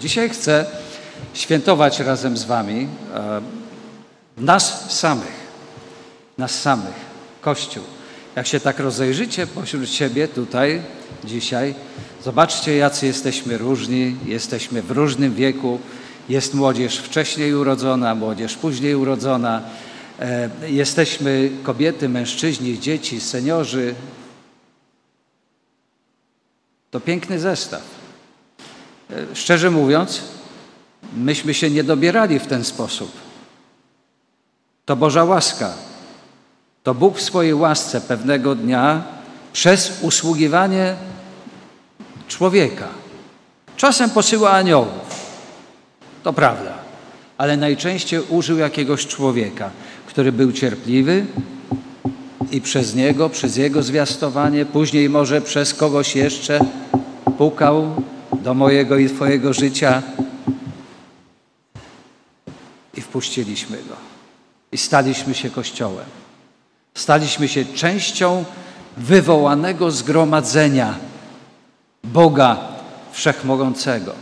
Dzisiaj chcę świętować razem z Wami e, nas samych. Nas samych. Kościół. Jak się tak rozejrzycie pośród siebie tutaj, dzisiaj, zobaczcie, jacy jesteśmy różni, jesteśmy w różnym wieku. Jest młodzież wcześniej urodzona, młodzież później urodzona. E, jesteśmy kobiety, mężczyźni, dzieci, seniorzy. To piękny zestaw. E, szczerze mówiąc, myśmy się nie dobierali w ten sposób. To Boża łaska. To Bóg w swojej łasce pewnego dnia przez usługiwanie człowieka. Czasem posyła aniołów. To prawda. Ale najczęściej użył jakiegoś człowieka, który był cierpliwy i przez niego, przez jego zwiastowanie, później może przez kogoś jeszcze pukał do mojego i Twojego życia i wpuściliśmy go. I staliśmy się Kościołem. Staliśmy się częścią wywołanego zgromadzenia Boga Wszechmogącego.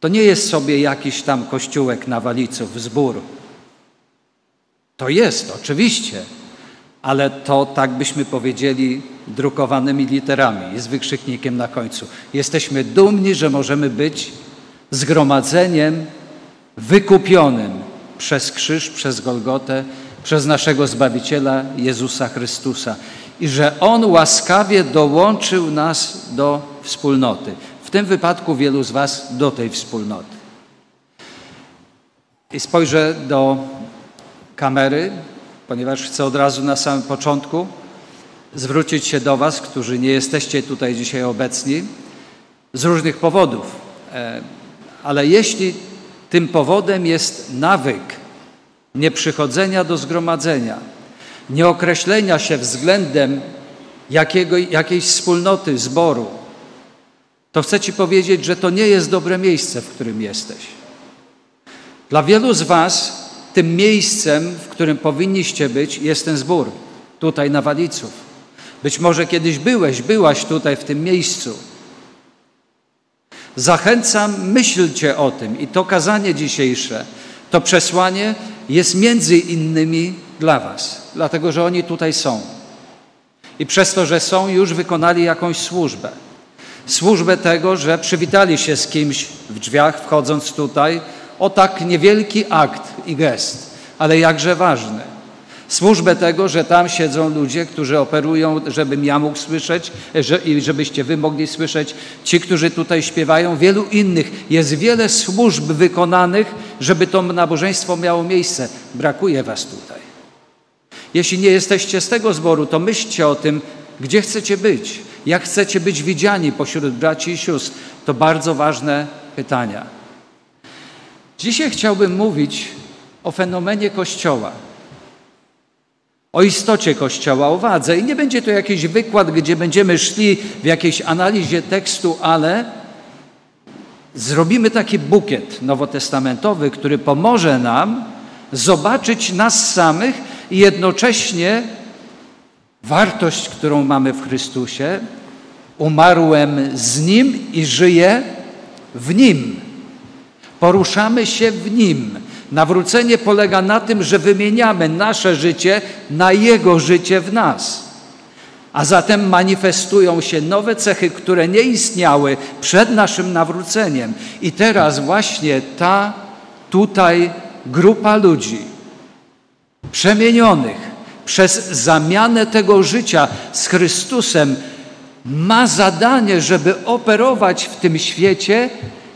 To nie jest sobie jakiś tam kościółek na waliców, zbór. To jest, oczywiście, ale to tak byśmy powiedzieli drukowanymi literami, z wykrzyknikiem na końcu. Jesteśmy dumni, że możemy być zgromadzeniem wykupionym przez krzyż, przez Golgotę, przez naszego Zbawiciela Jezusa Chrystusa i że On łaskawie dołączył nas do wspólnoty. W tym wypadku wielu z Was do tej wspólnoty. I spojrzę do kamery, ponieważ chcę od razu na samym początku zwrócić się do Was, którzy nie jesteście tutaj dzisiaj obecni, z różnych powodów. E, ale jeśli tym powodem jest nawyk nieprzychodzenia do zgromadzenia, nieokreślenia się względem jakiego, jakiejś wspólnoty, zboru, to chcę Ci powiedzieć, że to nie jest dobre miejsce, w którym jesteś. Dla wielu z Was tym miejscem, w którym powinniście być, jest ten zbór, tutaj na Waliców. Być może kiedyś byłeś, byłaś tutaj w tym miejscu. Zachęcam, myślcie o tym i to kazanie dzisiejsze, to przesłanie jest między innymi dla Was, dlatego że oni tutaj są. I przez to, że są, już wykonali jakąś służbę. Służbę tego, że przywitali się z kimś w drzwiach, wchodząc tutaj, o tak niewielki akt i gest, ale jakże ważny. Służbę tego, że tam siedzą ludzie, którzy operują, żebym ja mógł słyszeć że, i żebyście wy mogli słyszeć, ci, którzy tutaj śpiewają, wielu innych. Jest wiele służb wykonanych, żeby to nabożeństwo miało miejsce. Brakuje was tutaj. Jeśli nie jesteście z tego zboru, to myślcie o tym, gdzie chcecie być, jak chcecie być widziani pośród braci i sióstr. To bardzo ważne pytania. Dzisiaj chciałbym mówić o fenomenie Kościoła o istocie Kościoła, o wadze. I nie będzie to jakiś wykład, gdzie będziemy szli w jakiejś analizie tekstu, ale zrobimy taki bukiet nowotestamentowy, który pomoże nam zobaczyć nas samych i jednocześnie wartość, którą mamy w Chrystusie. Umarłem z Nim i żyję w Nim. Poruszamy się w Nim. Nawrócenie polega na tym, że wymieniamy nasze życie na Jego życie w nas. A zatem manifestują się nowe cechy, które nie istniały przed naszym nawróceniem. I teraz właśnie ta tutaj grupa ludzi przemienionych przez zamianę tego życia z Chrystusem ma zadanie, żeby operować w tym świecie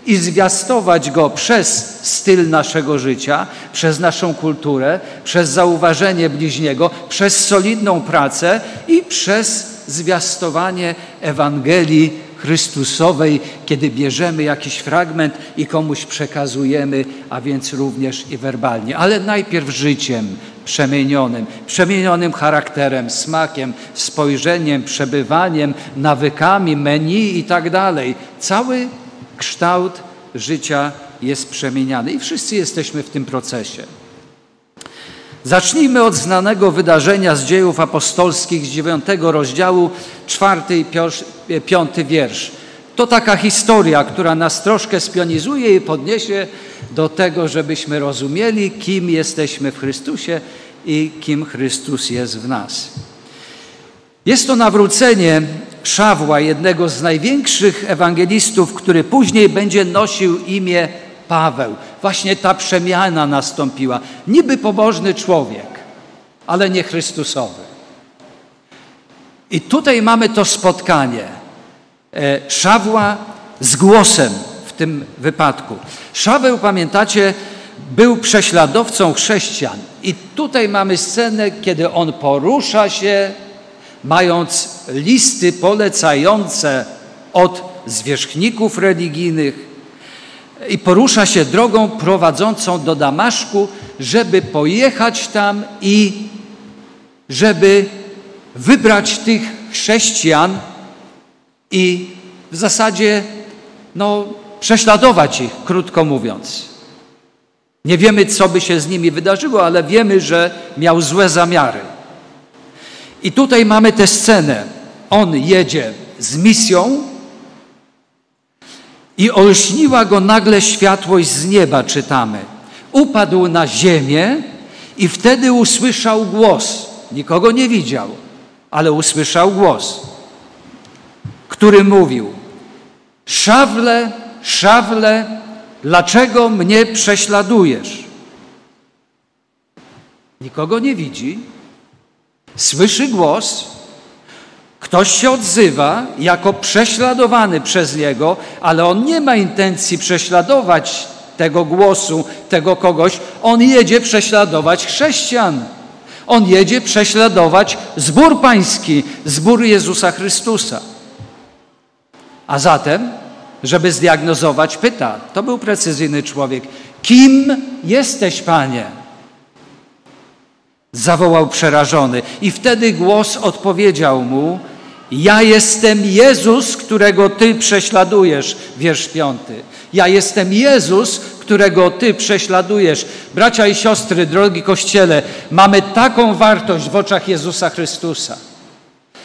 i zwiastować go przez styl naszego życia, przez naszą kulturę, przez zauważenie bliźniego, przez solidną pracę i przez zwiastowanie Ewangelii Chrystusowej, kiedy bierzemy jakiś fragment i komuś przekazujemy, a więc również i werbalnie, ale najpierw życiem przemienionym, przemienionym charakterem, smakiem, spojrzeniem, przebywaniem, nawykami, menu i tak dalej. Cały kształt życia jest przemieniany i wszyscy jesteśmy w tym procesie. Zacznijmy od znanego wydarzenia z dziejów apostolskich z dziewiątego rozdziału, czwarty i piąty wiersz. To taka historia, która nas troszkę spionizuje i podniesie do tego, żebyśmy rozumieli, kim jesteśmy w Chrystusie i kim Chrystus jest w nas. Jest to nawrócenie Szawła, jednego z największych ewangelistów, który później będzie nosił imię Paweł. Właśnie ta przemiana nastąpiła. Niby pobożny człowiek, ale nie Chrystusowy. I tutaj mamy to spotkanie e, Szawła z głosem w tym wypadku. Szaweł, pamiętacie, był prześladowcą chrześcijan. I tutaj mamy scenę, kiedy on porusza się, mając listy polecające od zwierzchników religijnych i porusza się drogą prowadzącą do Damaszku, żeby pojechać tam i żeby wybrać tych chrześcijan i w zasadzie no, prześladować ich, krótko mówiąc. Nie wiemy, co by się z nimi wydarzyło, ale wiemy, że miał złe zamiary. I tutaj mamy tę scenę. On jedzie z misją i olśniła go nagle światłość z nieba, czytamy. Upadł na ziemię i wtedy usłyszał głos. Nikogo nie widział, ale usłyszał głos, który mówił: Szawle, szawle, dlaczego mnie prześladujesz? Nikogo nie widzi, słyszy głos, ktoś się odzywa jako prześladowany przez niego, ale on nie ma intencji prześladować tego głosu, tego kogoś. On jedzie prześladować chrześcijan. On jedzie prześladować zbór pański, zbór Jezusa Chrystusa. A zatem, żeby zdiagnozować, pyta, to był precyzyjny człowiek, kim jesteś, Panie? Zawołał przerażony. I wtedy głos odpowiedział mu: Ja jestem Jezus, którego ty prześladujesz. Wiersz piąty. Ja jestem Jezus, którego ty prześladujesz. Bracia i siostry, drogi Kościele, mamy taką wartość w oczach Jezusa Chrystusa.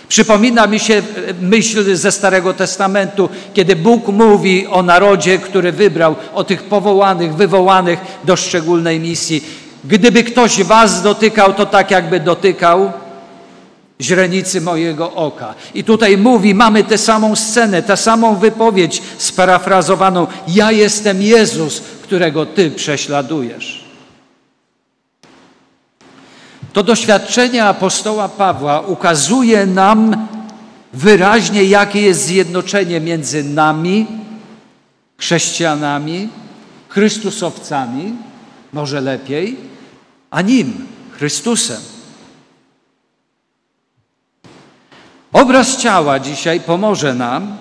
Przypomina mi się myśl ze Starego Testamentu, kiedy Bóg mówi o narodzie, który wybrał, o tych powołanych, wywołanych do szczególnej misji. Gdyby ktoś was dotykał, to tak jakby dotykał źrenicy mojego oka. I tutaj mówi, mamy tę samą scenę, tę samą wypowiedź sparafrazowaną. Ja jestem Jezus, którego Ty prześladujesz. To doświadczenie apostoła Pawła ukazuje nam wyraźnie, jakie jest zjednoczenie między nami, chrześcijanami, Chrystusowcami, może lepiej, a Nim, Chrystusem. Obraz ciała dzisiaj pomoże nam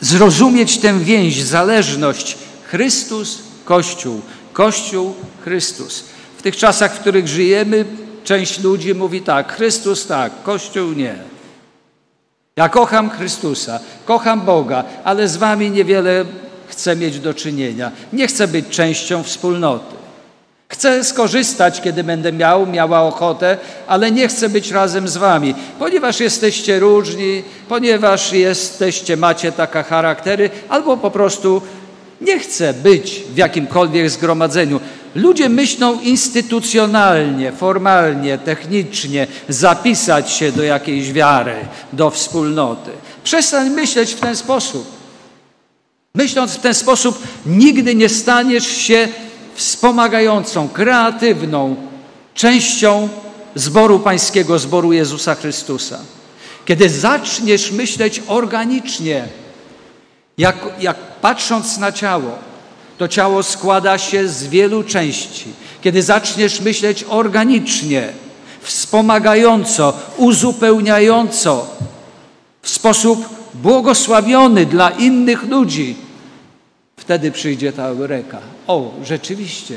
zrozumieć tę więź, zależność Chrystus, Kościół, Kościół, Chrystus. W tych czasach, w których żyjemy, część ludzi mówi tak: Chrystus tak, Kościół nie. Ja kocham Chrystusa, kocham Boga, ale z Wami niewiele chcę mieć do czynienia. Nie chcę być częścią wspólnoty. Chcę skorzystać, kiedy będę miał, miała ochotę, ale nie chcę być razem z wami, ponieważ jesteście różni, ponieważ jesteście, macie takie charaktery, albo po prostu nie chcę być w jakimkolwiek zgromadzeniu. Ludzie myślą instytucjonalnie, formalnie, technicznie, zapisać się do jakiejś wiary, do wspólnoty. Przestań myśleć w ten sposób. Myśląc w ten sposób, nigdy nie staniesz się wspomagającą, kreatywną częścią zboru pańskiego, zboru Jezusa Chrystusa. Kiedy zaczniesz myśleć organicznie, jak, jak patrząc na ciało, to ciało składa się z wielu części. Kiedy zaczniesz myśleć organicznie, wspomagająco, uzupełniająco, w sposób błogosławiony dla innych ludzi, wtedy przyjdzie ta eureka. O, rzeczywiście,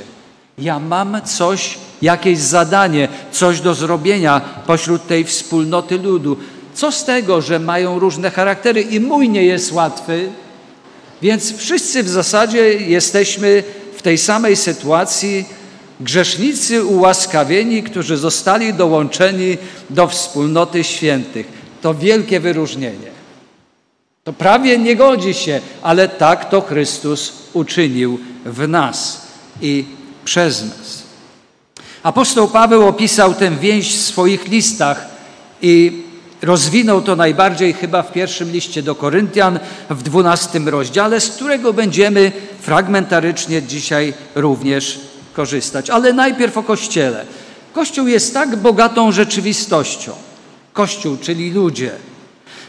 ja mam coś, jakieś zadanie, coś do zrobienia pośród tej wspólnoty ludu. Co z tego, że mają różne charaktery i mój nie jest łatwy, więc wszyscy w zasadzie jesteśmy w tej samej sytuacji, grzesznicy ułaskawieni, którzy zostali dołączeni do wspólnoty świętych. To wielkie wyróżnienie. To prawie nie godzi się, ale tak to Chrystus uczynił w nas i przez nas. Apostoł Paweł opisał tę więź w swoich listach i rozwinął to najbardziej chyba w pierwszym liście do Koryntian w dwunastym rozdziale, z którego będziemy fragmentarycznie dzisiaj również korzystać. Ale najpierw o Kościele. Kościół jest tak bogatą rzeczywistością. Kościół, czyli ludzie,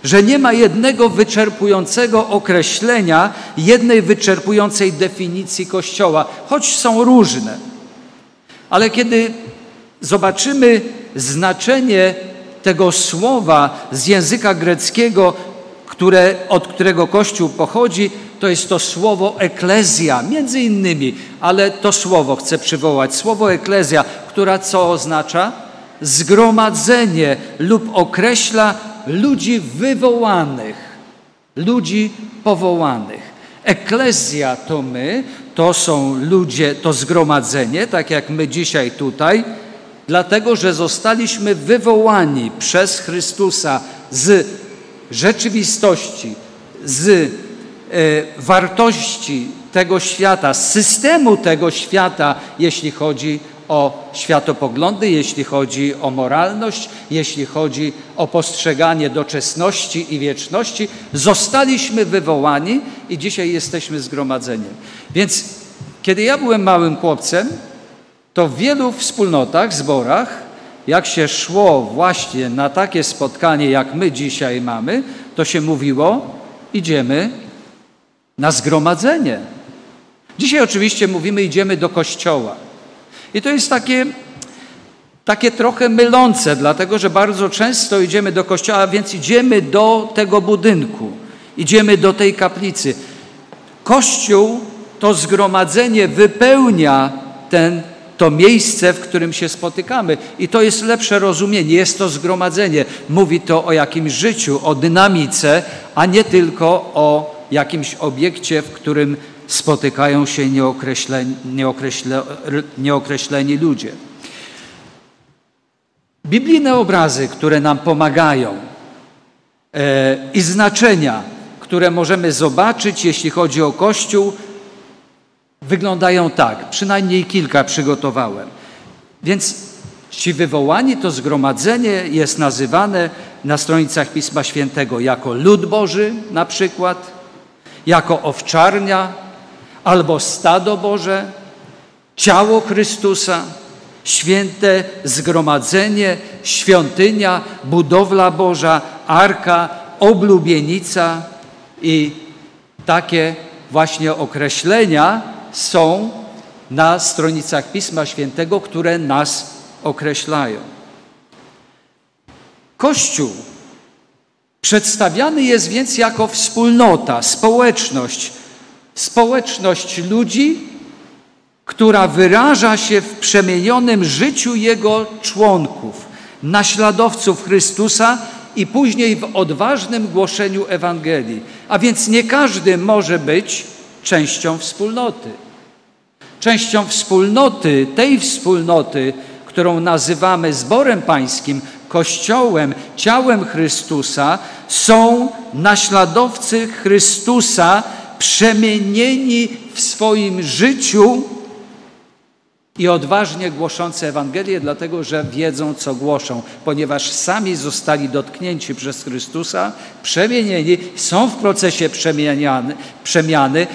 że nie ma jednego wyczerpującego określenia, jednej wyczerpującej definicji Kościoła, choć są różne. Ale kiedy zobaczymy znaczenie tego słowa z języka greckiego, które, od którego Kościół pochodzi, to jest to słowo eklezja, między innymi, ale to słowo chcę przywołać. Słowo eklezja, która co oznacza? Zgromadzenie lub określa ludzi wywołanych, ludzi powołanych. Eklezja to my, to są ludzie, to zgromadzenie, tak jak my dzisiaj tutaj, dlatego że zostaliśmy wywołani przez Chrystusa z rzeczywistości, z e, wartości tego świata, z systemu tego świata, jeśli chodzi o światopoglądy, jeśli chodzi o moralność, jeśli chodzi o postrzeganie doczesności i wieczności. Zostaliśmy wywołani i dzisiaj jesteśmy zgromadzeniem. Więc kiedy ja byłem małym chłopcem, to w wielu wspólnotach, zborach, jak się szło właśnie na takie spotkanie, jak my dzisiaj mamy, to się mówiło, idziemy na zgromadzenie. Dzisiaj oczywiście mówimy, idziemy do kościoła. I to jest takie, takie trochę mylące, dlatego że bardzo często idziemy do kościoła, więc idziemy do tego budynku, idziemy do tej kaplicy. Kościół to zgromadzenie wypełnia ten to miejsce, w którym się spotykamy. I to jest lepsze rozumienie, jest to zgromadzenie. Mówi to o jakimś życiu, o dynamice, a nie tylko o jakimś obiekcie, w którym spotykają się nieokreśleni, nieokreśle, nieokreśleni ludzie. Biblijne obrazy, które nam pomagają e, i znaczenia, które możemy zobaczyć, jeśli chodzi o Kościół, wyglądają tak. Przynajmniej kilka przygotowałem. Więc ci wywołani, to zgromadzenie jest nazywane na stronicach Pisma Świętego jako lud Boży na przykład, jako owczarnia albo stado Boże, ciało Chrystusa, święte zgromadzenie, świątynia, budowla Boża, arka, oblubienica i takie właśnie określenia są na stronicach Pisma Świętego, które nas określają. Kościół przedstawiany jest więc jako wspólnota, społeczność, społeczność ludzi, która wyraża się w przemienionym życiu Jego członków, naśladowców Chrystusa i później w odważnym głoszeniu Ewangelii. A więc nie każdy może być częścią wspólnoty. Częścią wspólnoty, tej wspólnoty, którą nazywamy zborem pańskim, Kościołem, ciałem Chrystusa, są naśladowcy Chrystusa, przemienieni w swoim życiu i odważnie głoszący Ewangelię, dlatego że wiedzą, co głoszą, ponieważ sami zostali dotknięci przez Chrystusa, przemienieni, są w procesie przemiany, przemiany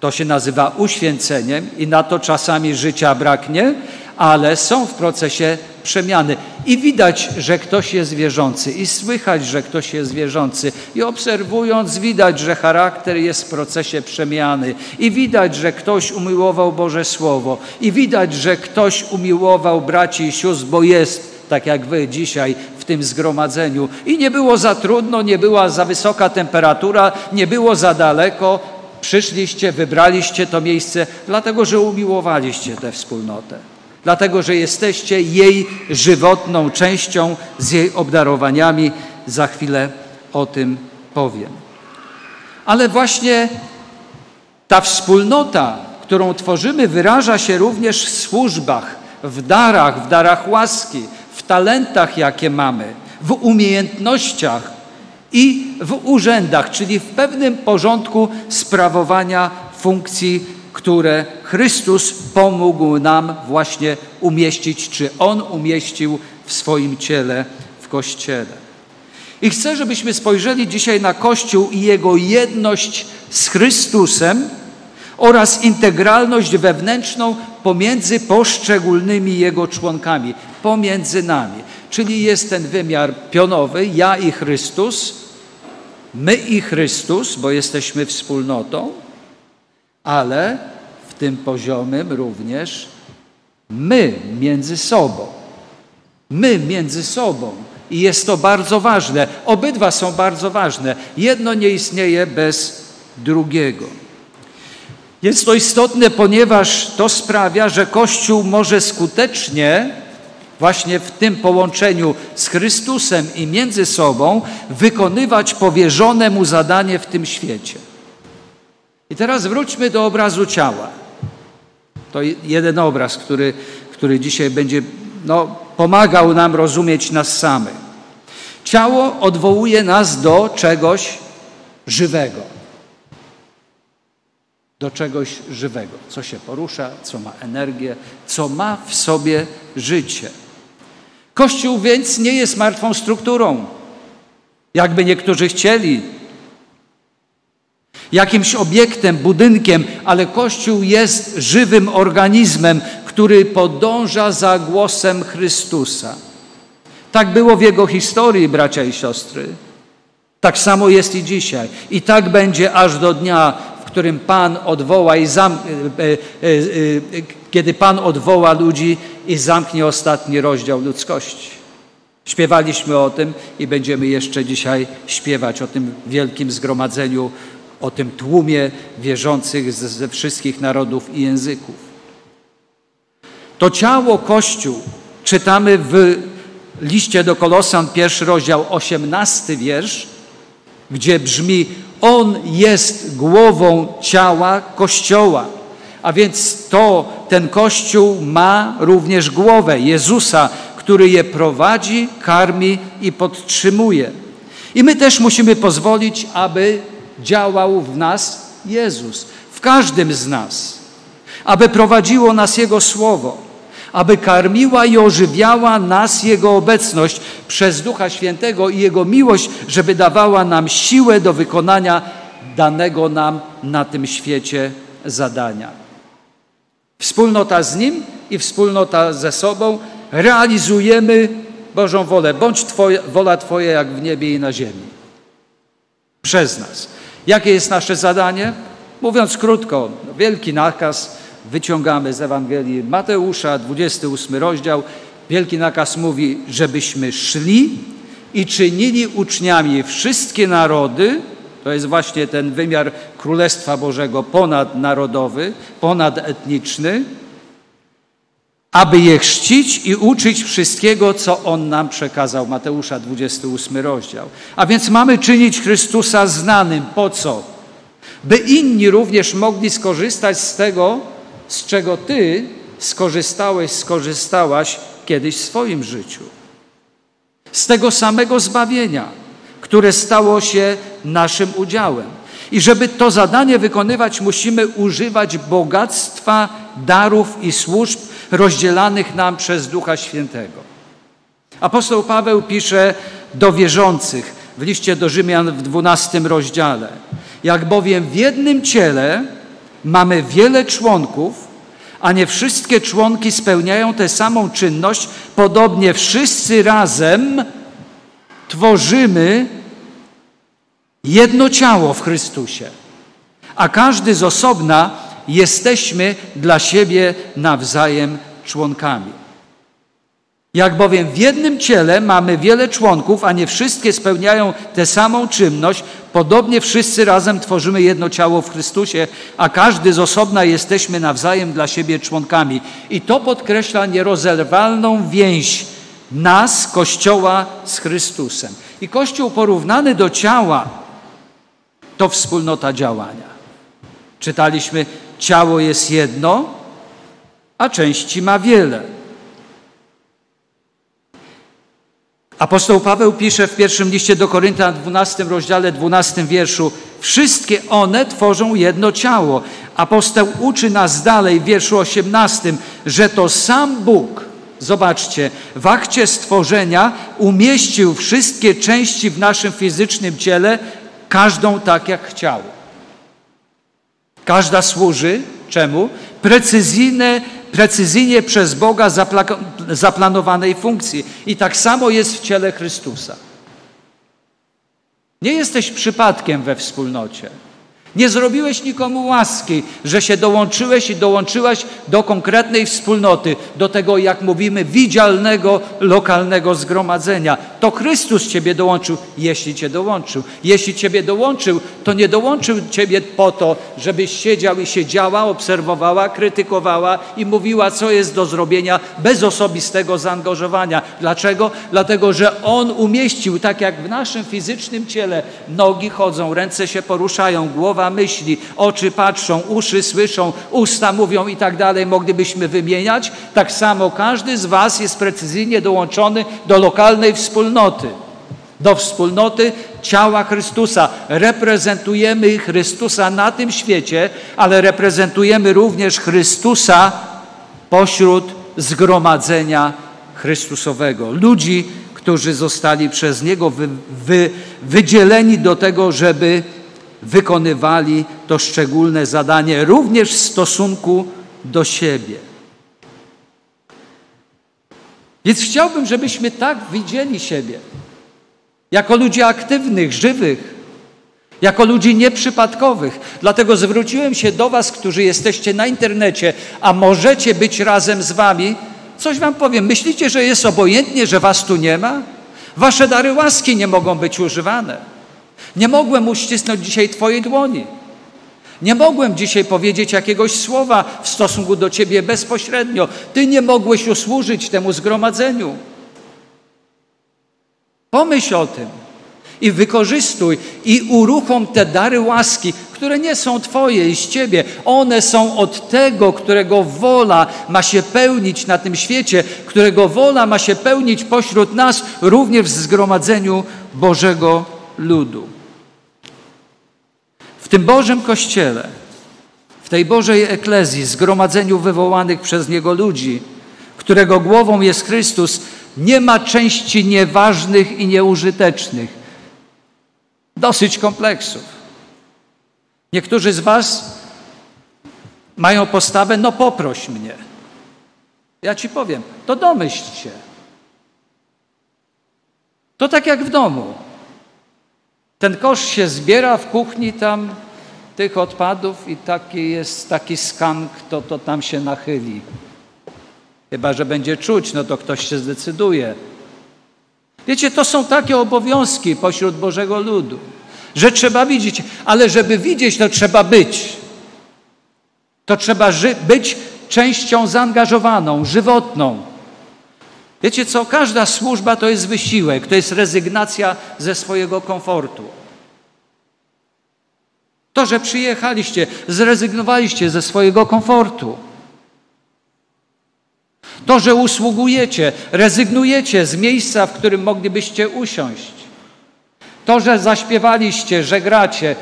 to się nazywa uświęceniem i na to czasami życia braknie, ale są w procesie przemiany. I widać, że ktoś jest wierzący, i słychać, że ktoś jest wierzący, i obserwując, widać, że charakter jest w procesie przemiany, i widać, że ktoś umiłował Boże Słowo, i widać, że ktoś umiłował braci i sióstr, bo jest tak jak wy dzisiaj w tym zgromadzeniu. I nie było za trudno, nie była za wysoka temperatura, nie było za daleko, Przyszliście, wybraliście to miejsce, dlatego że umiłowaliście tę wspólnotę, dlatego że jesteście jej żywotną częścią z jej obdarowaniami. Za chwilę o tym powiem. Ale właśnie ta wspólnota, którą tworzymy, wyraża się również w służbach, w darach, w darach łaski, w talentach, jakie mamy, w umiejętnościach, i w urzędach, czyli w pewnym porządku sprawowania funkcji, które Chrystus pomógł nam właśnie umieścić, czy On umieścił w swoim ciele, w Kościele. I chcę, żebyśmy spojrzeli dzisiaj na Kościół i jego jedność z Chrystusem oraz integralność wewnętrzną pomiędzy poszczególnymi jego członkami, pomiędzy nami. Czyli jest ten wymiar pionowy, ja i Chrystus, my i Chrystus, bo jesteśmy wspólnotą, ale w tym poziomym również my między sobą. My między sobą. I jest to bardzo ważne. Obydwa są bardzo ważne. Jedno nie istnieje bez drugiego. Jest to istotne, ponieważ to sprawia, że Kościół może skutecznie właśnie w tym połączeniu z Chrystusem i między sobą wykonywać powierzone mu zadanie w tym świecie. I teraz wróćmy do obrazu ciała. To jeden obraz, który, który dzisiaj będzie no, pomagał nam rozumieć nas samych. Ciało odwołuje nas do czegoś żywego. Do czegoś żywego, co się porusza, co ma energię, co ma w sobie życie. Kościół więc nie jest martwą strukturą, jakby niektórzy chcieli. Jakimś obiektem, budynkiem, ale Kościół jest żywym organizmem, który podąża za głosem Chrystusa. Tak było w jego historii, bracia i siostry. Tak samo jest i dzisiaj. I tak będzie aż do dnia, w którym Pan odwoła i zam... E, e, e, kiedy Pan odwoła ludzi i zamknie ostatni rozdział ludzkości. Śpiewaliśmy o tym i będziemy jeszcze dzisiaj śpiewać o tym wielkim zgromadzeniu, o tym tłumie wierzących ze wszystkich narodów i języków. To ciało Kościół czytamy w liście do Kolosan, pierwszy rozdział, osiemnasty wiersz, gdzie brzmi: On jest głową ciała Kościoła. A więc to, ten Kościół ma również głowę Jezusa, który je prowadzi, karmi i podtrzymuje. I my też musimy pozwolić, aby działał w nas Jezus, w każdym z nas, aby prowadziło nas Jego Słowo, aby karmiła i ożywiała nas Jego obecność przez Ducha Świętego i Jego miłość, żeby dawała nam siłę do wykonania danego nam na tym świecie zadania. Wspólnota z Nim i wspólnota ze sobą realizujemy Bożą wolę. Bądź twoja, wola Twoja jak w niebie i na ziemi. Przez nas. Jakie jest nasze zadanie? Mówiąc krótko, wielki nakaz wyciągamy z Ewangelii Mateusza, 28 rozdział. Wielki nakaz mówi, żebyśmy szli i czynili uczniami wszystkie narody, to jest właśnie ten wymiar Królestwa Bożego ponadnarodowy, ponadetniczny, aby je chrzcić i uczyć wszystkiego, co On nam przekazał. Mateusza 28 rozdział. A więc mamy czynić Chrystusa znanym. Po co? By inni również mogli skorzystać z tego, z czego Ty skorzystałeś, skorzystałaś kiedyś w swoim życiu. Z tego samego zbawienia, które stało się naszym udziałem. I żeby to zadanie wykonywać, musimy używać bogactwa darów i służb rozdzielanych nam przez Ducha Świętego. Apostoł Paweł pisze do wierzących w liście do Rzymian w 12 rozdziale. Jak bowiem w jednym ciele mamy wiele członków, a nie wszystkie członki spełniają tę samą czynność, podobnie wszyscy razem tworzymy jedno ciało w Chrystusie, a każdy z osobna jesteśmy dla siebie nawzajem członkami. Jak bowiem w jednym ciele mamy wiele członków, a nie wszystkie spełniają tę samą czynność, podobnie wszyscy razem tworzymy jedno ciało w Chrystusie, a każdy z osobna jesteśmy nawzajem dla siebie członkami. I to podkreśla nierozerwalną więź nas, Kościoła, z Chrystusem. I Kościół porównany do ciała to wspólnota działania. Czytaliśmy, ciało jest jedno, a części ma wiele. Apostoł Paweł pisze w pierwszym liście do Korynta, 12 rozdziale, 12 wierszu: Wszystkie one tworzą jedno ciało. Apostoł uczy nas dalej w wierszu 18, że to sam Bóg, zobaczcie, w akcie stworzenia umieścił wszystkie części w naszym fizycznym ciele, każdą tak jak chciał. Każda służy czemu? Precyzyjne precyzyjnie przez Boga zaplanowanej funkcji. I tak samo jest w ciele Chrystusa. Nie jesteś przypadkiem we wspólnocie. Nie zrobiłeś nikomu łaski, że się dołączyłeś i dołączyłaś do konkretnej wspólnoty, do tego, jak mówimy, widzialnego, lokalnego zgromadzenia. To Chrystus Ciebie dołączył, jeśli Cię dołączył. Jeśli Ciebie dołączył, to nie dołączył Ciebie po to, żebyś siedział i siedziała, obserwowała, krytykowała i mówiła, co jest do zrobienia bez osobistego zaangażowania. Dlaczego? Dlatego, że On umieścił, tak jak w naszym fizycznym ciele, nogi chodzą, ręce się poruszają, głowa głowa myśli, oczy patrzą, uszy słyszą, usta mówią i tak dalej, moglibyśmy wymieniać. Tak samo każdy z Was jest precyzyjnie dołączony do lokalnej wspólnoty, do wspólnoty ciała Chrystusa. Reprezentujemy Chrystusa na tym świecie, ale reprezentujemy również Chrystusa pośród zgromadzenia Chrystusowego. Ludzi, którzy zostali przez Niego wy, wy, wydzieleni do tego, żeby wykonywali to szczególne zadanie również w stosunku do siebie. Więc chciałbym, żebyśmy tak widzieli siebie, jako ludzi aktywnych, żywych, jako ludzi nieprzypadkowych. Dlatego zwróciłem się do Was, którzy jesteście na internecie, a możecie być razem z Wami. Coś Wam powiem. Myślicie, że jest obojętnie, że Was tu nie ma? Wasze dary łaski nie mogą być używane. Nie mogłem uścisnąć dzisiaj Twojej dłoni. Nie mogłem dzisiaj powiedzieć jakiegoś słowa w stosunku do Ciebie bezpośrednio. Ty nie mogłeś usłużyć temu zgromadzeniu. Pomyśl o tym i wykorzystuj i uruchom te dary łaski, które nie są Twoje i z Ciebie. One są od tego, którego wola ma się pełnić na tym świecie, którego wola ma się pełnić pośród nas, również w zgromadzeniu Bożego ludu tym Bożym Kościele, w tej Bożej Eklezji, zgromadzeniu wywołanych przez Niego ludzi, którego głową jest Chrystus, nie ma części nieważnych i nieużytecznych. Dosyć kompleksów. Niektórzy z Was mają postawę, no poproś mnie. Ja Ci powiem, to domyśl się. To tak jak w domu. Ten kosz się zbiera w kuchni tam tych odpadów i taki jest taki skank, to, to tam się nachyli. Chyba, że będzie czuć, no to ktoś się zdecyduje. Wiecie, to są takie obowiązki pośród Bożego ludu, że trzeba widzieć, ale żeby widzieć, to trzeba być. To trzeba być częścią zaangażowaną, żywotną. Wiecie co? Każda służba to jest wysiłek, to jest rezygnacja ze swojego komfortu. To, że przyjechaliście, zrezygnowaliście ze swojego komfortu. To, że usługujecie, rezygnujecie z miejsca, w którym moglibyście usiąść. To, że zaśpiewaliście, że gracie,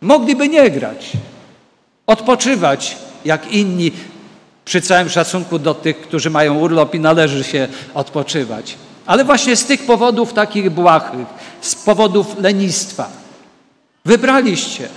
mogliby nie grać, odpoczywać jak inni, przy całym szacunku do tych, którzy mają urlop i należy się odpoczywać. Ale właśnie z tych powodów takich błahych, z powodów lenistwa. Wybraliście.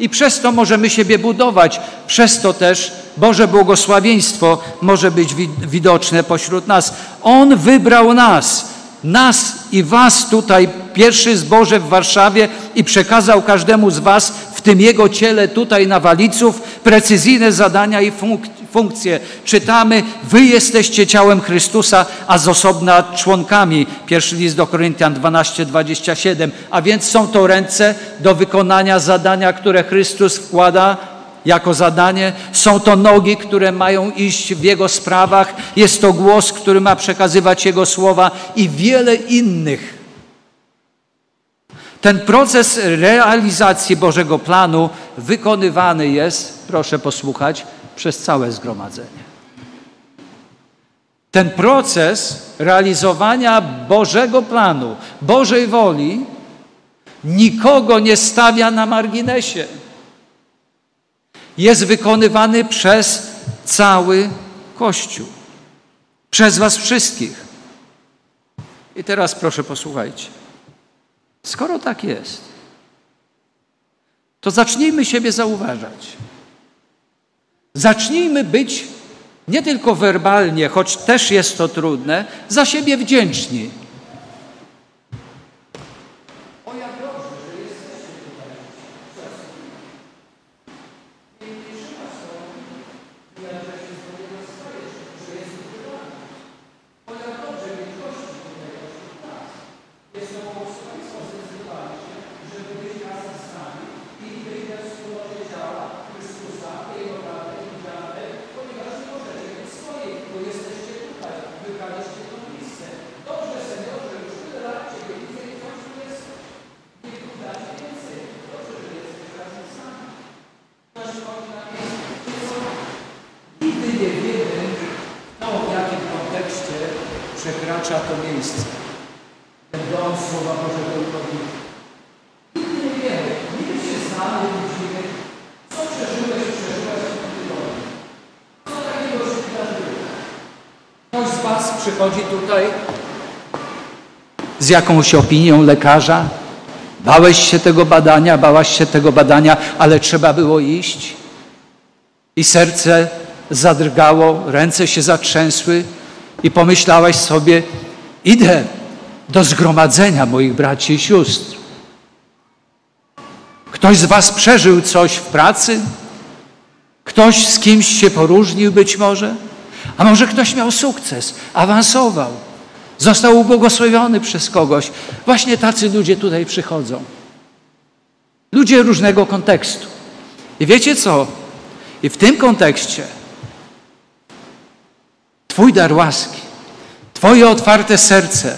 I przez to możemy siebie budować. Przez to też Boże błogosławieństwo może być widoczne pośród nas. On wybrał nas, nas i was tutaj, pierwszy zboże w Warszawie i przekazał każdemu z was w tym Jego ciele tutaj na Waliców precyzyjne zadania i funkcje funkcje. Czytamy, wy jesteście ciałem Chrystusa, a z osobna członkami. Pierwszy list do Koryntian 12, 27. A więc są to ręce do wykonania zadania, które Chrystus wkłada jako zadanie. Są to nogi, które mają iść w Jego sprawach. Jest to głos, który ma przekazywać Jego słowa i wiele innych. Ten proces realizacji Bożego planu wykonywany jest, proszę posłuchać, przez całe zgromadzenie. ten proces realizowania Bożego planu, Bożej woli, nikogo nie stawia na marginesie. Jest wykonywany przez cały Kościół, przez Was wszystkich. I teraz proszę posłuchajcie. Skoro tak jest, to zacznijmy siebie zauważać. Zacznijmy być nie tylko werbalnie, choć też jest to trudne, za siebie wdzięczni. przekracza to miejsce. Ten dom Słowa Bożego robi. Nigdy nie wiemy, nigdy się znamy, widzimy, co przeżyłeś, przeżyłeś w tym tygodniu. Co takiego się wydarzyło? Ktoś z Was przychodzi tutaj z jakąś opinią lekarza? Bałeś się tego badania, bałaś się tego badania, ale trzeba było iść. I serce zadrgało, ręce się zatrzęsły, i pomyślałeś sobie, idę do zgromadzenia moich braci i sióstr. Ktoś z Was przeżył coś w pracy? Ktoś z kimś się poróżnił być może? A może ktoś miał sukces, awansował, został ubłogosławiony przez kogoś? Właśnie tacy ludzie tutaj przychodzą. Ludzie różnego kontekstu. I wiecie co? I w tym kontekście Twój dar łaski, Twoje otwarte serce,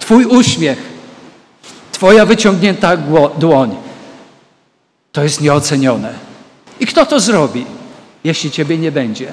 Twój uśmiech, Twoja wyciągnięta dłoń, to jest nieocenione. I kto to zrobi, jeśli Ciebie nie będzie?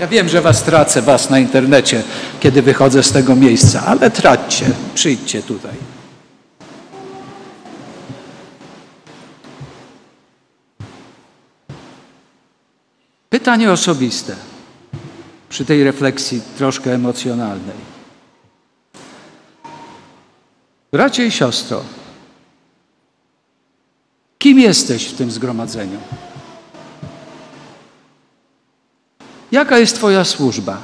Ja wiem, że was tracę, was na internecie, kiedy wychodzę z tego miejsca, ale traćcie, przyjdźcie tutaj. Pytanie osobiste przy tej refleksji troszkę emocjonalnej. Bracie i siostro, kim jesteś w tym zgromadzeniu? Jaka jest Twoja służba?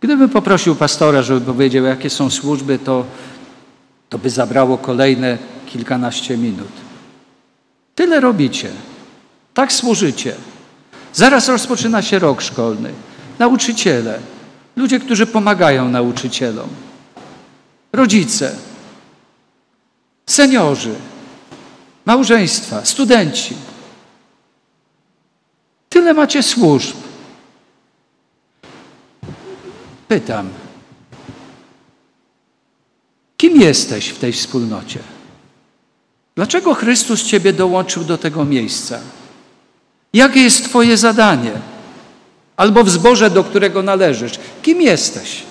Gdybym poprosił pastora, żeby powiedział, jakie są służby, to, to by zabrało kolejne kilkanaście minut. Tyle robicie. Tak służycie. Zaraz rozpoczyna się rok szkolny. Nauczyciele, ludzie, którzy pomagają nauczycielom, rodzice, seniorzy, małżeństwa, studenci. Tyle macie służb. Pytam, kim jesteś w tej wspólnocie? Dlaczego Chrystus Ciebie dołączył do tego miejsca? Jakie jest Twoje zadanie? Albo w do którego należysz. Kim jesteś?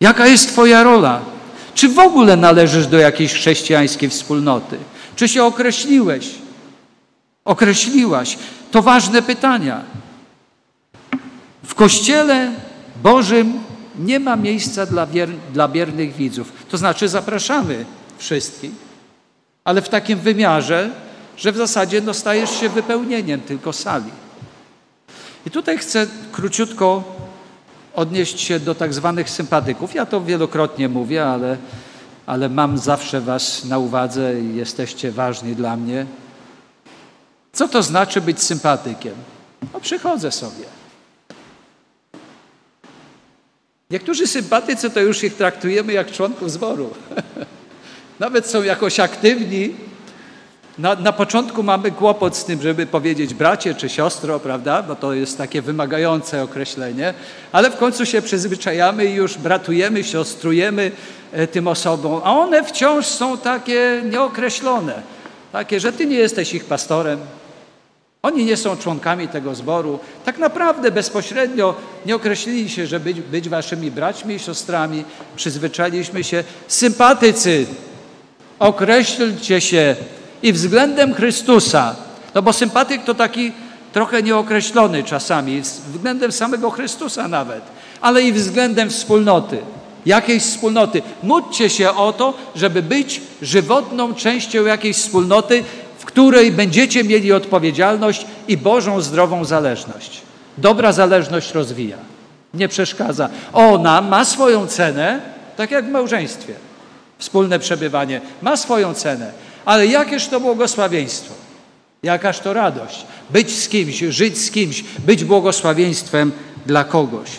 Jaka jest Twoja rola? Czy w ogóle należysz do jakiejś chrześcijańskiej wspólnoty? Czy się określiłeś? Określiłaś? To ważne pytania. W Kościele Bożym nie ma miejsca dla, wier, dla biernych widzów. To znaczy zapraszamy wszystkich, ale w takim wymiarze, że w zasadzie no, stajesz się wypełnieniem tylko sali. I tutaj chcę króciutko odnieść się do tak zwanych sympatyków. Ja to wielokrotnie mówię, ale ale mam zawsze Was na uwadze i jesteście ważni dla mnie. Co to znaczy być sympatykiem? No, przychodzę sobie. Niektórzy sympatycy to już ich traktujemy jak członków zboru. Nawet są jakoś aktywni. Na, na początku mamy kłopot z tym, żeby powiedzieć bracie czy siostro, prawda? Bo to jest takie wymagające określenie, ale w końcu się przyzwyczajamy i już bratujemy, siostrujemy e, tym osobom, a one wciąż są takie nieokreślone. Takie, że ty nie jesteś ich pastorem, oni nie są członkami tego zboru. Tak naprawdę bezpośrednio nie określili się, że być, być waszymi braćmi i siostrami. Przyzwyczailiśmy się. Sympatycy, określcie się i względem Chrystusa. No bo sympatyk to taki trochę nieokreślony czasami, względem samego Chrystusa nawet, ale i względem wspólnoty. Jakiejś wspólnoty. Módlcie się o to, żeby być żywotną częścią jakiejś wspólnoty, w której będziecie mieli odpowiedzialność i Bożą zdrową zależność. Dobra zależność rozwija, nie przeszkadza. Ona ma swoją cenę, tak jak w małżeństwie. Wspólne przebywanie ma swoją cenę, ale jakież to błogosławieństwo, jakaż to radość. Być z kimś, żyć z kimś, być błogosławieństwem dla kogoś.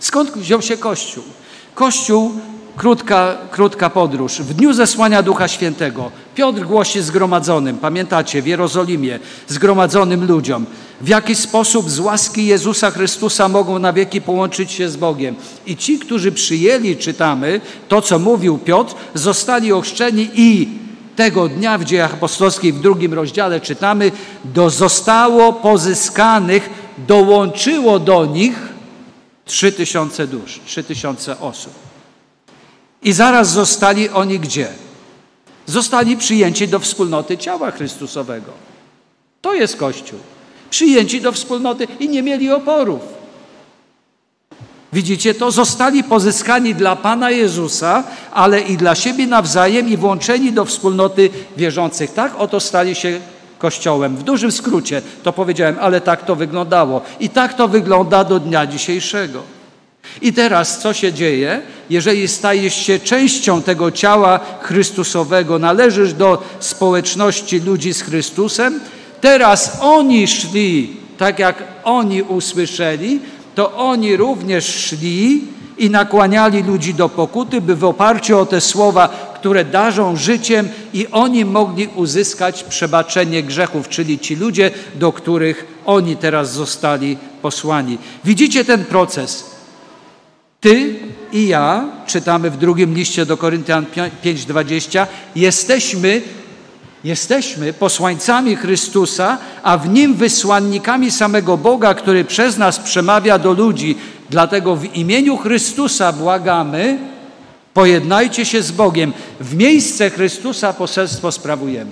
Skąd wziął się Kościół? Kościół Krótka, krótka podróż. W dniu zesłania Ducha Świętego Piotr głosi zgromadzonym, pamiętacie, w Jerozolimie, zgromadzonym ludziom, w jaki sposób z łaski Jezusa Chrystusa mogą na wieki połączyć się z Bogiem. I ci, którzy przyjęli, czytamy, to co mówił Piotr, zostali ochrzczeni i tego dnia w dziejach apostolskich w drugim rozdziale czytamy, do zostało pozyskanych, dołączyło do nich trzy tysiące dusz, trzy tysiące osób. I zaraz zostali oni gdzie? Zostali przyjęci do wspólnoty ciała Chrystusowego. To jest Kościół. Przyjęci do wspólnoty i nie mieli oporów. Widzicie to? Zostali pozyskani dla Pana Jezusa, ale i dla siebie nawzajem i włączeni do wspólnoty wierzących. Tak oto stali się Kościołem. W dużym skrócie to powiedziałem, ale tak to wyglądało. I tak to wygląda do dnia dzisiejszego. I teraz co się dzieje? Jeżeli stajesz się częścią tego ciała Chrystusowego, należysz do społeczności ludzi z Chrystusem, teraz oni szli, tak jak oni usłyszeli, to oni również szli i nakłaniali ludzi do pokuty, by w oparciu o te słowa, które darzą życiem, i oni mogli uzyskać przebaczenie grzechów, czyli ci ludzie, do których oni teraz zostali posłani. Widzicie ten proces? Ty i ja, czytamy w drugim liście do Koryntian 5:20, jesteśmy Jesteśmy posłańcami Chrystusa, a w Nim wysłannikami samego Boga, który przez nas przemawia do ludzi. Dlatego w imieniu Chrystusa błagamy, pojednajcie się z Bogiem. W miejsce Chrystusa poselstwo sprawujemy.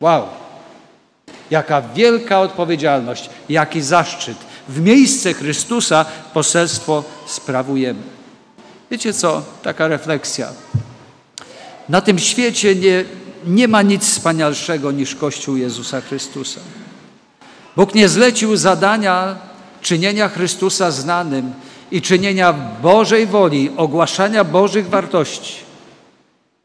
Wow! Jaka wielka odpowiedzialność, jaki zaszczyt w miejsce Chrystusa poselstwo sprawujemy. Wiecie co? Taka refleksja. Na tym świecie nie, nie ma nic wspanialszego niż Kościół Jezusa Chrystusa. Bóg nie zlecił zadania czynienia Chrystusa znanym i czynienia Bożej woli, ogłaszania Bożych wartości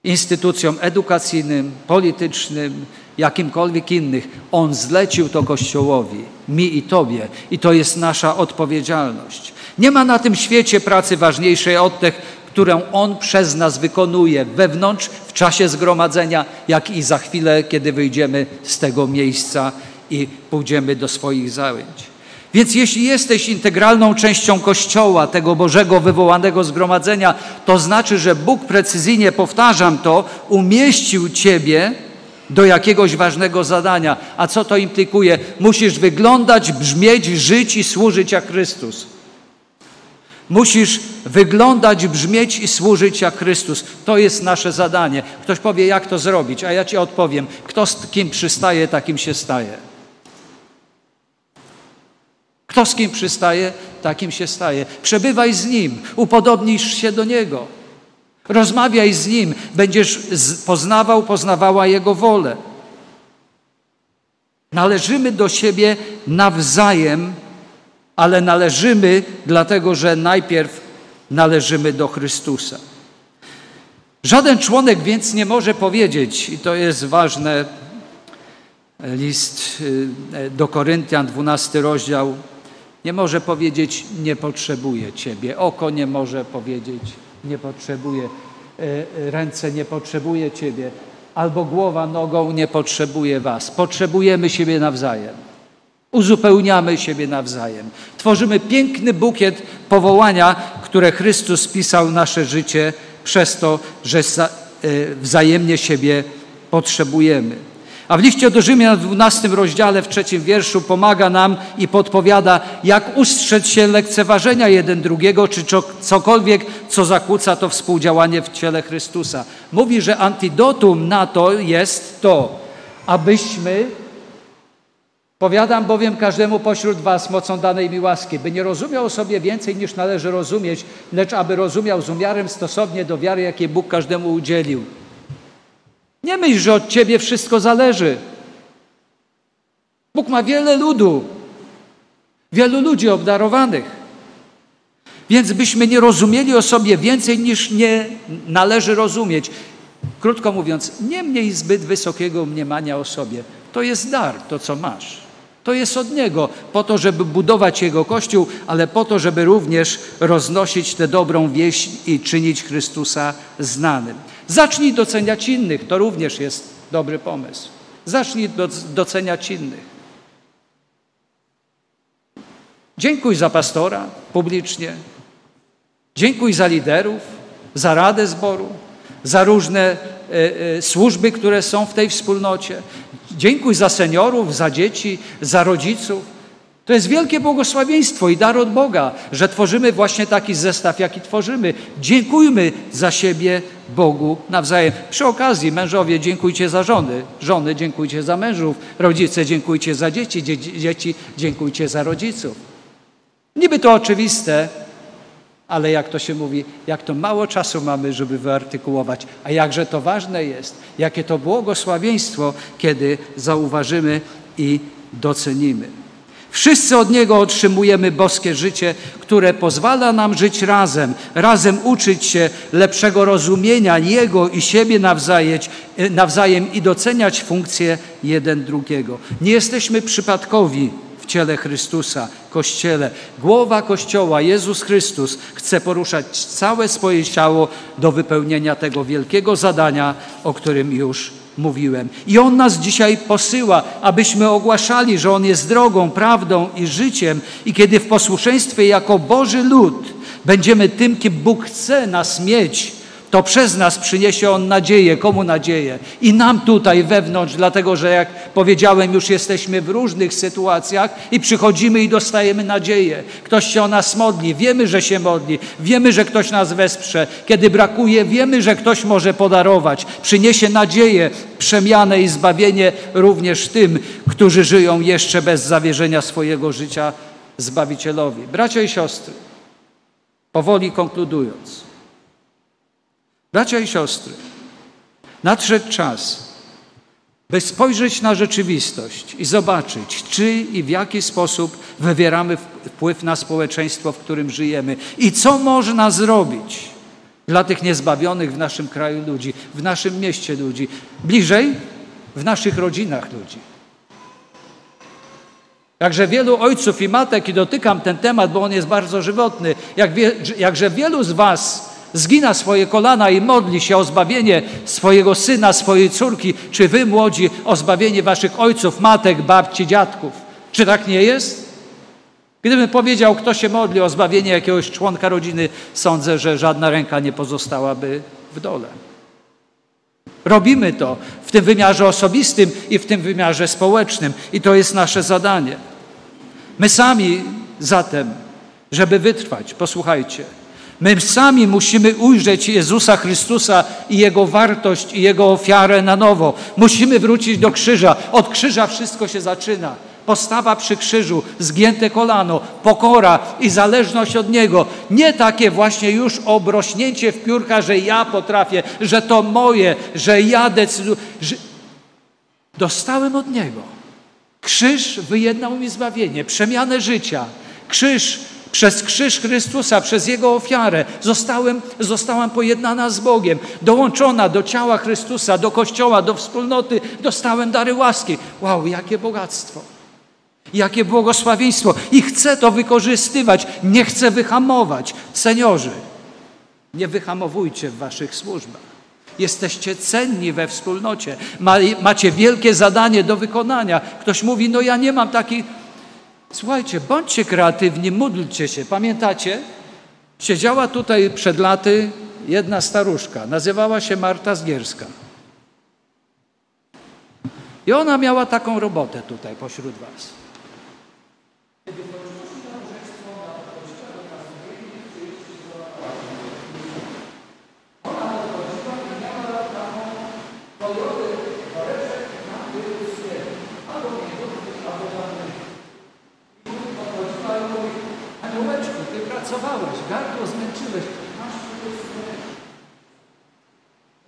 instytucjom edukacyjnym, politycznym, jakimkolwiek innych. On zlecił to Kościołowi, mi i Tobie, i to jest nasza odpowiedzialność. Nie ma na tym świecie pracy ważniejszej od tych, którą On przez nas wykonuje wewnątrz, w czasie zgromadzenia, jak i za chwilę, kiedy wyjdziemy z tego miejsca i pójdziemy do swoich zajęć. Więc jeśli jesteś integralną częścią Kościoła, tego Bożego wywołanego zgromadzenia, to znaczy, że Bóg precyzyjnie, powtarzam to, umieścił Ciebie do jakiegoś ważnego zadania. A co to implikuje? Musisz wyglądać, brzmieć, żyć i służyć jak Chrystus. Musisz wyglądać, brzmieć i służyć jak Chrystus. To jest nasze zadanie. Ktoś powie, jak to zrobić, a ja ci odpowiem. Kto z kim przystaje, takim się staje. Kto z kim przystaje, takim się staje. Przebywaj z Nim, upodobnisz się do Niego. Rozmawiaj z Nim, będziesz poznawał, poznawała Jego wolę. Należymy do siebie nawzajem, ale należymy dlatego, że najpierw należymy do Chrystusa. Żaden członek więc nie może powiedzieć, i to jest ważne, list y, do Koryntian, 12 rozdział, nie może powiedzieć, nie potrzebuję Ciebie. Oko nie może powiedzieć, nie potrzebuje, y, ręce nie potrzebuje Ciebie, albo głowa nogą nie potrzebuje Was. Potrzebujemy siebie nawzajem. Uzupełniamy siebie nawzajem. Tworzymy piękny bukiet powołania, które Chrystus pisał nasze życie przez to, że wzajemnie siebie potrzebujemy. A w liście do Rzymian w 12 rozdziale, w trzecim wierszu pomaga nam i podpowiada, jak ustrzec się lekceważenia jeden drugiego, czy cokolwiek, co zakłóca to współdziałanie w ciele Chrystusa. Mówi, że antidotum na to jest to, abyśmy Powiadam bowiem każdemu pośród was mocą danej mi łaski, by nie rozumiał sobie więcej niż należy rozumieć, lecz aby rozumiał z umiarem stosownie do wiary, jakiej Bóg każdemu udzielił. Nie myśl, że od ciebie wszystko zależy. Bóg ma wiele ludu, wielu ludzi obdarowanych. Więc byśmy nie rozumieli o sobie więcej niż nie należy rozumieć. Krótko mówiąc, nie mniej zbyt wysokiego mniemania o sobie. To jest dar, to co masz. To jest od Niego, po to, żeby budować Jego Kościół, ale po to, żeby również roznosić tę dobrą wieść i czynić Chrystusa znanym. Zacznij doceniać innych, to również jest dobry pomysł. Zacznij doceniać innych. Dziękuj za pastora publicznie. Dziękuj za liderów, za radę zboru, za różne e, e, służby, które są w tej wspólnocie. Dziękuj za seniorów, za dzieci, za rodziców. To jest wielkie błogosławieństwo i dar od Boga, że tworzymy właśnie taki zestaw, jaki tworzymy. Dziękujmy za siebie Bogu nawzajem. Przy okazji, mężowie, dziękujcie za żony, żony, dziękujcie za mężów, rodzice, dziękujcie za dzieci, dzieci, dziękujcie za rodziców. Niby to oczywiste, ale jak to się mówi, jak to mało czasu mamy, żeby wyartykułować, a jakże to ważne jest, jakie to błogosławieństwo, kiedy zauważymy i docenimy. Wszyscy od Niego otrzymujemy boskie życie, które pozwala nam żyć razem, razem uczyć się lepszego rozumienia Jego i siebie nawzajem, nawzajem i doceniać funkcje jeden drugiego. Nie jesteśmy przypadkowi ciele Chrystusa, Kościele. Głowa Kościoła, Jezus Chrystus, chce poruszać całe swoje ciało do wypełnienia tego wielkiego zadania, o którym już mówiłem. I On nas dzisiaj posyła, abyśmy ogłaszali, że On jest drogą, prawdą i życiem. I kiedy w posłuszeństwie jako Boży lud będziemy tym, kim Bóg chce nas mieć, to przez nas przyniesie On nadzieję. Komu nadzieję? I nam tutaj wewnątrz, dlatego że jak powiedziałem, już jesteśmy w różnych sytuacjach i przychodzimy i dostajemy nadzieję. Ktoś się o nas modli, wiemy, że się modli, wiemy, że ktoś nas wesprze. Kiedy brakuje, wiemy, że ktoś może podarować. Przyniesie nadzieję, przemianę i zbawienie również tym, którzy żyją jeszcze bez zawierzenia swojego życia Zbawicielowi. Bracia i siostry, powoli konkludując. Bracia i siostry, nadszedł czas, by spojrzeć na rzeczywistość i zobaczyć, czy i w jaki sposób wywieramy wpływ na społeczeństwo, w którym żyjemy i co można zrobić dla tych niezbawionych w naszym kraju ludzi, w naszym mieście ludzi, bliżej w naszych rodzinach ludzi. Jakże wielu ojców i matek, i dotykam ten temat, bo on jest bardzo żywotny, jak wie, jakże wielu z Was zgina swoje kolana i modli się o zbawienie swojego syna, swojej córki, czy wy młodzi o zbawienie waszych ojców, matek, babci, dziadków. Czy tak nie jest? Gdybym powiedział, kto się modli o zbawienie jakiegoś członka rodziny, sądzę, że żadna ręka nie pozostałaby w dole. Robimy to w tym wymiarze osobistym i w tym wymiarze społecznym, i to jest nasze zadanie. My sami zatem, żeby wytrwać, posłuchajcie, My sami musimy ujrzeć Jezusa Chrystusa i Jego wartość i Jego ofiarę na nowo. Musimy wrócić do krzyża. Od krzyża wszystko się zaczyna. Postawa przy krzyżu, zgięte kolano, pokora i zależność od Niego. Nie takie właśnie już obrośnięcie w piórka, że ja potrafię, że to moje, że ja decyduję. Że... Dostałem od Niego. Krzyż wyjednał mi zbawienie, przemianę życia. Krzyż Przez krzyż Chrystusa, przez Jego ofiarę zostałem, zostałam pojednana z Bogiem, dołączona do ciała Chrystusa, do Kościoła, do wspólnoty, dostałem dary łaski. Wow, jakie bogactwo! Jakie błogosławieństwo! I chcę to wykorzystywać, nie chcę wyhamować. Seniorzy, nie wyhamowujcie w waszych służbach. Jesteście cenni we wspólnocie. Macie wielkie zadanie do wykonania. Ktoś mówi, no ja nie mam takich. Słuchajcie, bądźcie kreatywni, módlcie się. Pamiętacie? Siedziała tutaj przed laty jedna staruszka. Nazywała się Marta Zgierska. I ona miała taką robotę tutaj pośród was. Pracowałeś, gardło zmęczyłeś, masz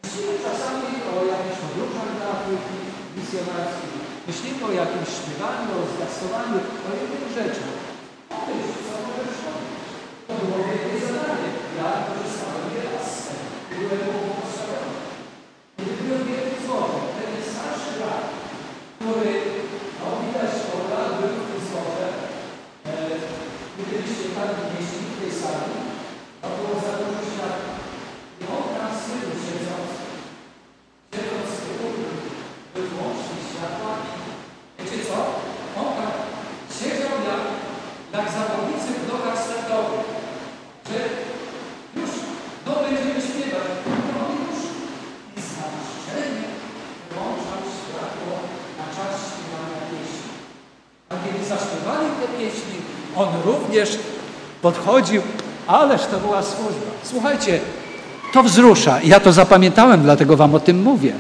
Myślimy czasami o jakichś podróżach dla misjonarskich, myślimy o jakimś śpiewaniu, o zwiastowaniu, o innych rzeczach. Pomyśl, co możesz. To było zadanie. Ja korzystałem nieraz z tego. Byłem błogosławiony. Kiedy byłem ten brat, który, no widać, po lat był w tym złotem, e, gdybyście tak wnieśli w tej sali, to było za dużo światła. I on tam z tyłu siedząc, siedząc z tyłu, był włącznik światła i wiecie co? On tak siedział jak, jak zawodnicy w blokach startowych, że już, no będziemy śpiewać, no już i zamaszczenie włączał światło na czas śpiewania pieśni. A kiedy zaśpiewali te pieśni, on również podchodził, ależ to była służba. Słuchajcie, to wzrusza. Ja to zapamiętałem, dlatego wam o tym mówię.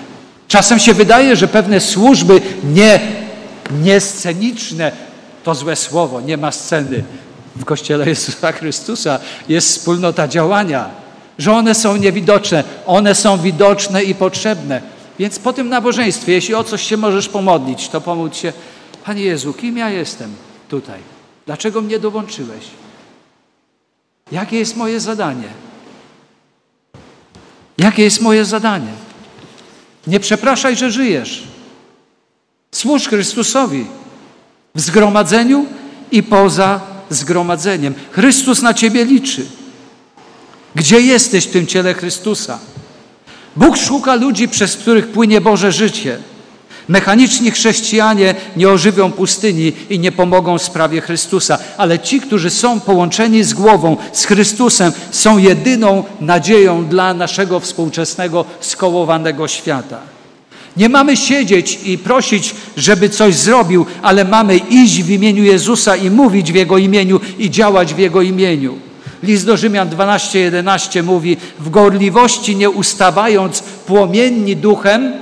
Czasem się wydaje, że pewne służby nie, nie sceniczne, to złe słowo, nie ma sceny. W Kościele Jezusa Chrystusa jest wspólnota działania, że one są niewidoczne, one są widoczne i potrzebne. Więc po tym nabożeństwie, jeśli o coś się możesz pomodlić, to pomódl się, Panie Jezu, kim ja jestem tutaj? Dlaczego mnie dołączyłeś? Jakie jest moje zadanie? Jakie jest moje zadanie? Nie przepraszaj, że żyjesz. Służ Chrystusowi w zgromadzeniu i poza zgromadzeniem. Chrystus na ciebie liczy. Gdzie jesteś w tym ciele Chrystusa? Bóg szuka ludzi, przez których płynie Boże życie. Mechaniczni chrześcijanie nie ożywią pustyni i nie pomogą sprawie Chrystusa, ale ci, którzy są połączeni z głową, z Chrystusem, są jedyną nadzieją dla naszego współczesnego, skołowanego świata. Nie mamy siedzieć i prosić, żeby coś zrobił, ale mamy iść w imieniu Jezusa i mówić w Jego imieniu i działać w Jego imieniu. List do Rzymian 12:11 mówi: W gorliwości nie ustawając płomienni duchem,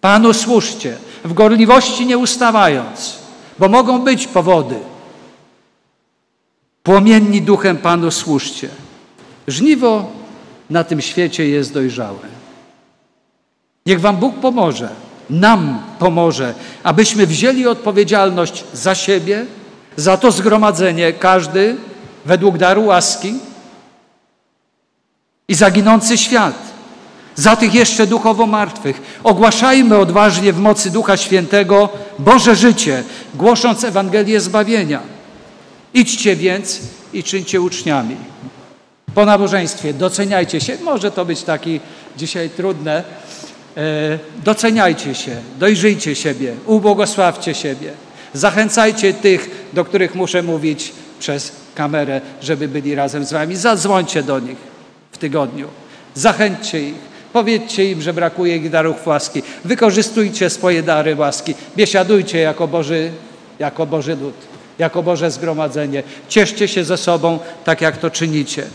Panu służcie, w gorliwości nie ustawając, bo mogą być powody. Płomienni duchem Panu służcie. Żniwo na tym świecie jest dojrzałe. Niech Wam Bóg pomoże, nam pomoże, abyśmy wzięli odpowiedzialność za siebie, za to zgromadzenie, każdy według daru łaski i zaginący świat za tych jeszcze duchowo martwych. Ogłaszajmy odważnie w mocy Ducha Świętego Boże życie, głosząc Ewangelię zbawienia. Idźcie więc i czyńcie uczniami. Po nabożeństwie doceniajcie się. Może to być taki dzisiaj trudne. E, doceniajcie się, dojrzyjcie siebie, ubłogosławcie siebie. Zachęcajcie tych, do których muszę mówić przez kamerę, żeby byli razem z wami. Zadzwońcie do nich w tygodniu. Zachęćcie ich. Powiedzcie im, że brakuje ich darów łaski. Wykorzystujcie swoje dary łaski. Biesiadujcie jako Boży, jako Boży lud, jako Boże zgromadzenie. Cieszcie się ze sobą, tak jak to czynicie.